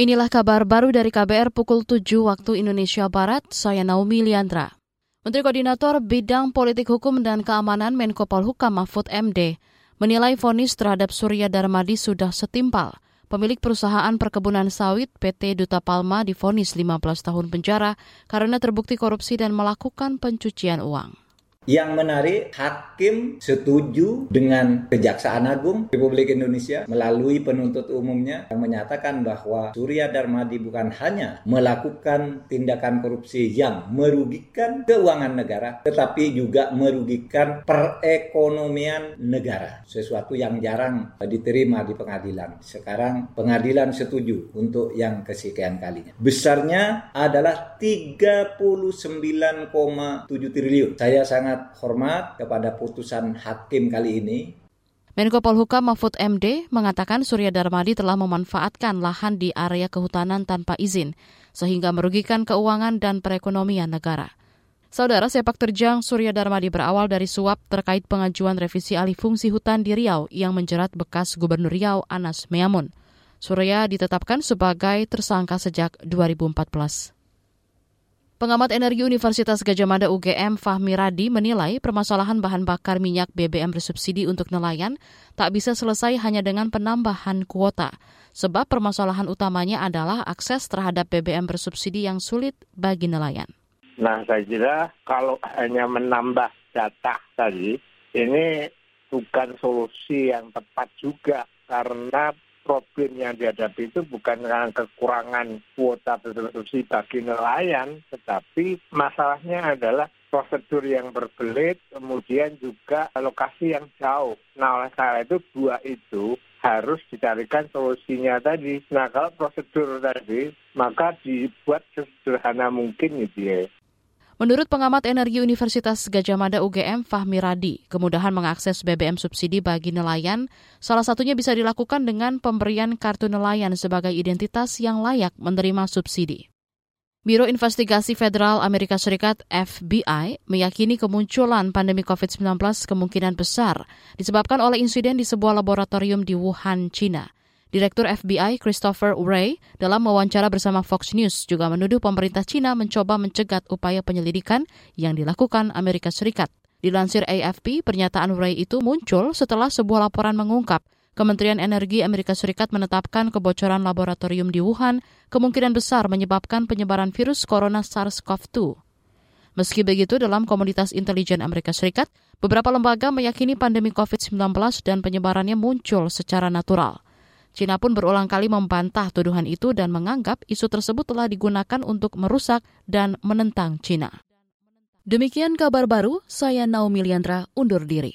Inilah kabar baru dari KBR pukul 7 waktu Indonesia Barat, saya Naomi Liandra. Menteri Koordinator Bidang Politik Hukum dan Keamanan Menko Polhukam Mahfud MD menilai vonis terhadap Surya Darmadi sudah setimpal. Pemilik perusahaan perkebunan sawit PT Duta Palma difonis 15 tahun penjara karena terbukti korupsi dan melakukan pencucian uang. Yang menarik, hakim setuju dengan Kejaksaan Agung Republik Indonesia melalui penuntut umumnya yang menyatakan bahwa Surya Darmadi bukan hanya melakukan tindakan korupsi yang merugikan keuangan negara, tetapi juga merugikan perekonomian negara. Sesuatu yang jarang diterima di pengadilan. Sekarang pengadilan setuju untuk yang kesekian kalinya. Besarnya adalah 39,7 triliun. Saya sangat sangat hormat kepada putusan hakim kali ini. Menko Polhukam Mahfud MD mengatakan Surya Darmadi telah memanfaatkan lahan di area kehutanan tanpa izin, sehingga merugikan keuangan dan perekonomian negara. Saudara sepak terjang Surya Darmadi berawal dari suap terkait pengajuan revisi alih fungsi hutan di Riau yang menjerat bekas Gubernur Riau Anas Meamun. Surya ditetapkan sebagai tersangka sejak 2014. Pengamat energi Universitas Gajah Mada UGM Fahmi Radi menilai permasalahan bahan bakar minyak BBM bersubsidi untuk nelayan tak bisa selesai hanya dengan penambahan kuota, sebab permasalahan utamanya adalah akses terhadap BBM bersubsidi yang sulit bagi nelayan. Nah, saya kira kalau hanya menambah data tadi, ini bukan solusi yang tepat juga karena problem yang dihadapi itu bukan karena kekurangan kuota bersubsidi bagi nelayan, tetapi masalahnya adalah prosedur yang berbelit, kemudian juga lokasi yang jauh. Nah, oleh karena itu dua itu harus dicarikan solusinya tadi. Nah, kalau prosedur tadi, maka dibuat sesederhana mungkin gitu ya. Menurut pengamat energi Universitas Gajah Mada UGM Fahmi Radi, kemudahan mengakses BBM subsidi bagi nelayan salah satunya bisa dilakukan dengan pemberian kartu nelayan sebagai identitas yang layak menerima subsidi. Biro Investigasi Federal Amerika Serikat FBI meyakini kemunculan pandemi COVID-19 kemungkinan besar disebabkan oleh insiden di sebuah laboratorium di Wuhan, China. Direktur FBI Christopher Wray dalam wawancara bersama Fox News juga menuduh pemerintah China mencoba mencegat upaya penyelidikan yang dilakukan Amerika Serikat. Dilansir AFP, pernyataan Wray itu muncul setelah sebuah laporan mengungkap Kementerian Energi Amerika Serikat menetapkan kebocoran laboratorium di Wuhan kemungkinan besar menyebabkan penyebaran virus corona SARS-CoV-2. Meski begitu, dalam komunitas intelijen Amerika Serikat, beberapa lembaga meyakini pandemi COVID-19 dan penyebarannya muncul secara natural. Cina pun berulang kali membantah tuduhan itu dan menganggap isu tersebut telah digunakan untuk merusak dan menentang Cina. Demikian kabar baru, saya Naomi Liandra undur diri.